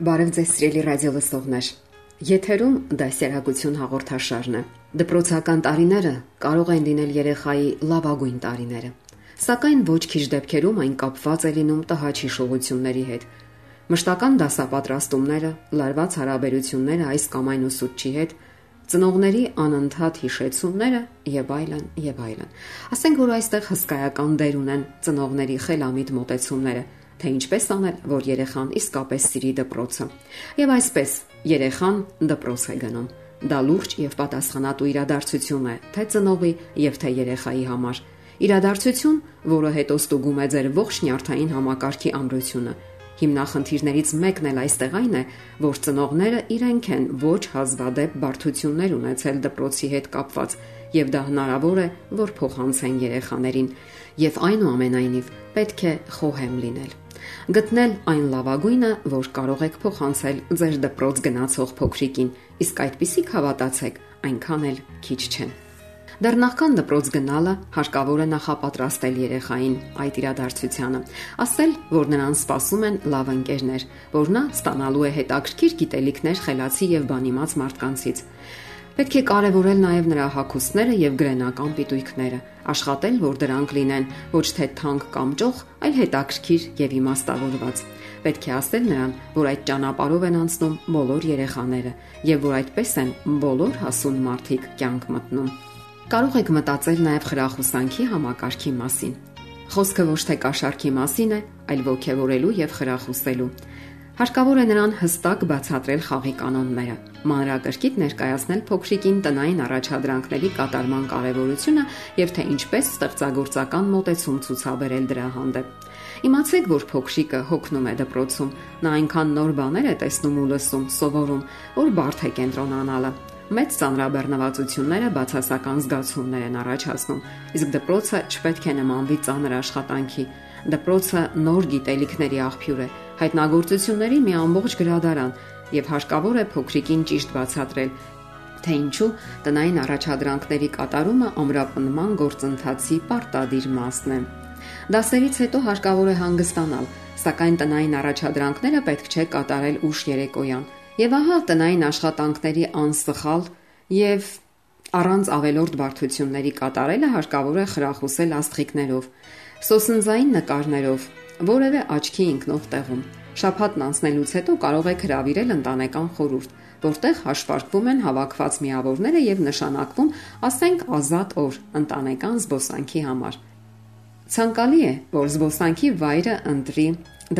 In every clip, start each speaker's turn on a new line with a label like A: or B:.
A: Բարև ձեզ սիրելի ռադիո լսողներ։ Եթերում դասերակցություն հաղորդաշարն է։ Դպրոցական տարիները կարող են լինել երեխայի լավագույն տարիները, սակայն ոչ քիչ դեպքերում այն կապված է լինում տհաճ հիշողությունների հետ։ Մշտական դասապատրաստումները, լարված հարաբերությունները այս կամ այն ուսուցչի հետ, ծնողների անընդհատ հիշեցումները եւ այլն եւ այլն։ Ասենք որ այստեղ հսկայական դեր ունեն ծնողների խելամիտ մտածումները թե ինչպես անել, որ երեխան իսկապես սիրի դպրոցը։ Եվ այսպես, երեխան դպրոց է գնում։ Դա լուրջ եւ պատասխանատու իրադարձություն է, թե ծնողի եւ թե երեխայի համար։ Իրադարձություն, որը հետո ստուգում է ձեր ողջ նյարդային համակարգի ամրությունը։ Հիմնախնդիրներից մեկն էլ այստեղ այն է, որ ծնողները իրենք են ոչ հազվադեպ բարդություններ ունեցել դպրոցի հետ կապված, եւ դա հնարավոր է, որ փոխանցեն երեխաներին, եւ այնուամենայնիվ պետք է խոհեմ լինել գտնել այն լավագույնը, որ կարող եք փոխանցել ձեր դպրոց գնացող փոքրիկին, իսկ այդpիսիք հավատացեք, այնքան էլ քիչ չեն։ Դեռ նախքան դպրոց գնալը հարկավոր է նախապատրաստել երեխային այդ իրադարձությանը։ Ասել, որ նրան սպասում են լավ ընկերներ, որ նա ստանալու է հետաքրքիր գիտելիքներ խելացի եւ բանիմաց մարդկանցից։ Պետք է կարևորել նաև նրա հակոստները եւ գրենական պիտույքները, աշխատել, որ դրանք լինեն ոչ թե թանկ կամ ճոխ, այլ հետաքրքիր եւ իմաստավորված։ Պետք է ասել նրան, որ այդ ճանապարհով են անցնում բոլոր երեխաները եւ որ այդպես են բոլոր հասուն մարդիկ կյանք մտնում։ Կարող եք մտածել նաև խրախուսանքի համակարգի մասին։ Խոսքը ոչ թե կաշառքի մասին է, այլ ողջևորելու եւ խրախուսելու։ Հարկավոր է նրան հստակ բացատրել խաղի կանոնները, մանրակրկիտ ներկայացնել փոքրիկին տնային առաջադրանքների կատարման կարևորությունը եւ թե ինչպես ստեղծագործական մոտեցում ցուցաբերել դրա հանդեպ։ Իմացեք, որ փոքրիկը հոգնում է դպրոցում, նա այնքան նոր բաներ է տեսնում ու լսում, սովորում, որ բարդ է կենտրոնանալը։ Մեծ ծանրաբեռնվածությունները բացասական զգացումներ են առաջացնում, իսկ դպրոցը չպետք է նմանվի ծանր աշխատանքի։ Դպրոցը նոր գիտելիքների աղբյուր է, հայտնագործությունների մի ամբողջ գրադարան եւ հարկավոր է փոքրիկին ճիշտ բացատրել, թե ինչու տնային առաջադրանքների կատարումը ամրապնման գործընթացի պարտադիր մասն է։ Դասերից հետո հարկավոր է հանգստանալ, սակայն տնային առաջադրանքները պետք չէ կատարել ուշ երեկոյան։ Եվ ահա տնային աշխատանքների անսխալ եւ առանց ավելորդ բարդությունների կատարելը հարկավոր է խրախուսել աստղիկներով, սոսնձային նկարներով, որևէ աչքի ինքնով տեղում։ Շաբաթն անցնելուց հետո կարող եք հravirել ընտանեկան խորհուրդ, որտեղ հաշվարկվում են հավաքված միավորները եւ նշանակվում, ասենք, ազատ օր ընտանեկան զբոսանքի համար։ Ցանկալի է, որ զբոսանքի վայրը ընտրի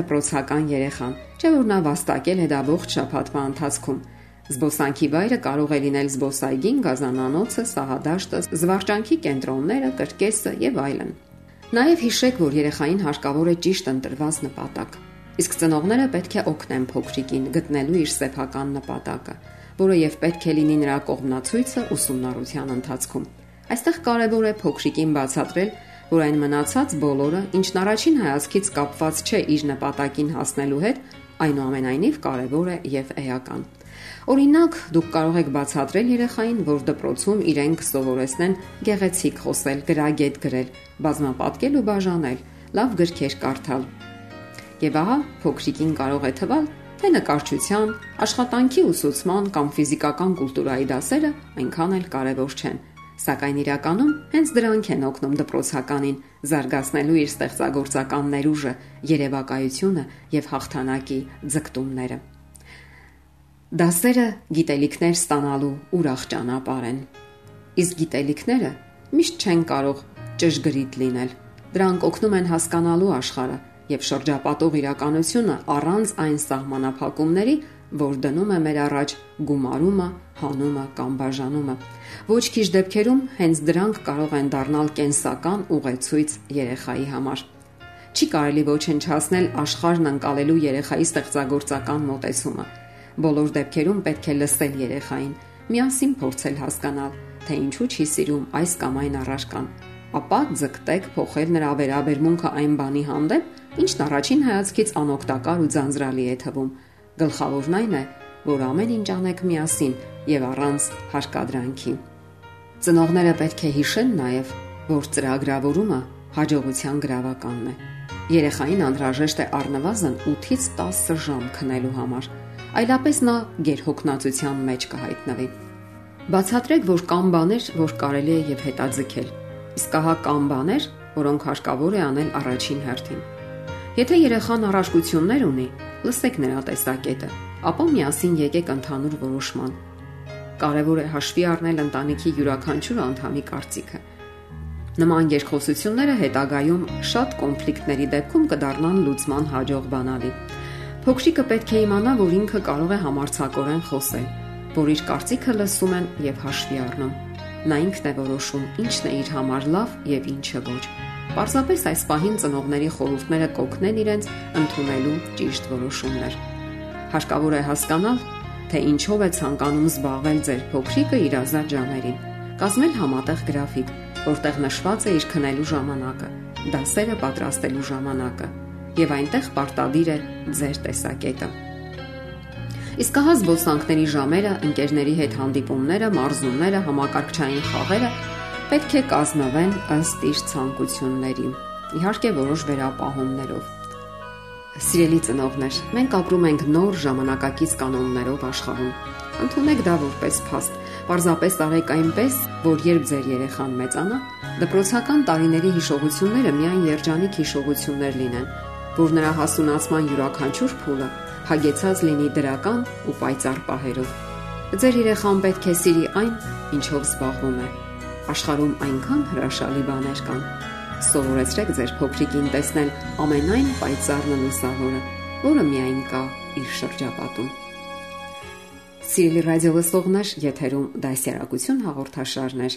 A: դպրոցական երեխան, չէ՞ որ նա վաստակել է դա ողջ շաբաթվա ընթացքում։ Զբոսանքի վայրը կարող է լինել զբոսայգին, գազանանոցը, սահադաշտը, զվարճանքի կենտրոնները, կրկեսը եւ այլն։ Նաև հիշեք, որ երեխային հարկավոր է ճիշտ ընտրված նպատակ։ Իսկ ծնողները պետք է օգնեն փոքրիկին գտնելու իր սեփական նպատակը, որը եւ պետք է լինի նրա կողմնացույցը ուսումնառության ընթացքում։ Այստեղ կարևոր է փոքրիկին բացատրել, որ այն մնացած բոլորը, ինչն առաջին հայացքից կապված չէ իր նպատակին հասնելու հետ, այնուամենայնիվ կարևոր է եւ էական։ Օրինակ, դուք կարող եք բացատրել երեխային, որ դպրոցում իրեն կսովորեսնեն գեղեցիկ խոսել, գրագետ գրել, բազմապատկել ու բաժանել, լավ գրքեր կարդալ։ Եվ ահա փոքրիկին կարող է թվալ, թե նկարչության, աշխատանքի ուսուցման կամ ֆիզիկական կուլտուրայի դասերը այնքան էլ կարևոր չեն, սակայն իրականում հենց դրանք են օգնում դպրոցականին զարգացնելու իր ստեղծագործական ներուժը, երևակայությունը եւ հաղթանակի ձգտումները։ Դասերը գիտելիքներ ստանալու ուրախ ճանապարհ են։ Իսկ գիտելիքները միշտ չեն կարող ճշգրիտ լինել։ Դրանք օգնում են հասկանալու աշխարհը եւ շրջապատող իրականությունը առանց այն սահմանափակումների, որ դնում է մեր առաջ գումարումը, հանումը կամ բաժանումը։ Ոչ քիչ դեպքերում հենց դրանք կարող են դառնալ կենսական ուղեցույց երեխայի համար։ Չի կարելի ոչնչացնել աշխարհն անցալելու երեխայի ստեղծագործական մոտեցումը։ Բոլոր դեպքերում պետք է լսել երեխային, միասին փորձել հասկանալ, թե ինչու չի սիրում այս կամ այն առարկան, ապա ձգտեք փոխել նրա վերաբերմունքը այն բանի հանդեպ, ինչն առաջին հայացքից անօգտակար ու ձանձրալի է թվում։ Գլխավորն այն է, որ ամեն ինչ անեք միասին եւ առանց հարկադրանքի։ Ծնողները պետք է հիշեն նաեւ, որ ծրագրավորումը հաջողության գրավականն է։ Երեխային անհրաժեշտ է առնվազն 8-ից 10 ժամ քնելու համար, այլապես նա գերհոգնածության մեջ կհայտնվի։ Բացատրեք, որ կան բաներ, որ կարելի է եւ հետաձգել։ Իսկ ահա կան բաներ, որոնք հարկավոր է անել առաջին հերթին։ Եթե երեխան առարկություններ ունի, լսեք նրա տեսակետը, ապա միասին եկեք ընդհանուր որոշման կարևոր է հաշվի առնել ընտանիքի յուրաքանչյուր անդամի կարծիքը։ Նման երկխոսությունները հետագայում շատ կոնֆլիկտների դեպքում կդառնան լուծման հաջող բանալի։ Փոքրիկը պետք է իմանա, որ ինքը կարող է համարցակորեն խոսել, որ իր կարծիքը լսում են եւ հաշվի առնում։ Նա ինքն է որոշում ինչն է իր համար լավ եւ ինչը ոչ։ Պարզապես այս պահին ծնողների խորհուրդները կօգնեն իրենց ընդունելու ճիշտ որոշումներ։ Հարկավոր է հասկանալ, թե ինչով է ցանկանում զբաղվել ձեր փոքրիկը իր ազատ ժամերին։ Կազմել համատեղ գրաֆիկ, որտեղ նշված է իր քնելու ժամանակը, դասերը պատրաստելու ժամանակը եւ այնտեղ պարտադիր է ձեր տեսակետը։ Իսկ հա զբոսանքների ժամերը, ընկերների հետ հանդիպումները, մարզումները, համակարգչային խաղերը պետք է կազմվեն ըստ իր ցանկությունների։ Իհարկե որոշ վերապահումներով Սիրելի ծնողներ, մենք ապրում ենք նոր ժամանակակից կանոններով աշխարհում։ Ընթունեք դա որպես փաստ։ Պարզապես արեք այնպես, որ երբ ձեր երեխան մեծանա, դպրոցական տարիների հիշողությունները միայն երջանիկ հիշողություններ լինեն, որ նրա հասունացման յուրաքանչյուր փուլը հագեցած լինի դրական ու պայծառ պահերով։ Ձեր երեխան պետք է սիրի այն, ինչով զբաղվում է։ Աշխարհում այնքան հրաշալի բաներ կան, Սովորեցրեք ձեր փոքրիկին տեսնել ամենայն պայծառն ու լուսավորը, որը միայն կա իր շրջապատում։ Սիրելի ռադիոլսողներ, եթերում դասերակցություն հաղորդաշարներ։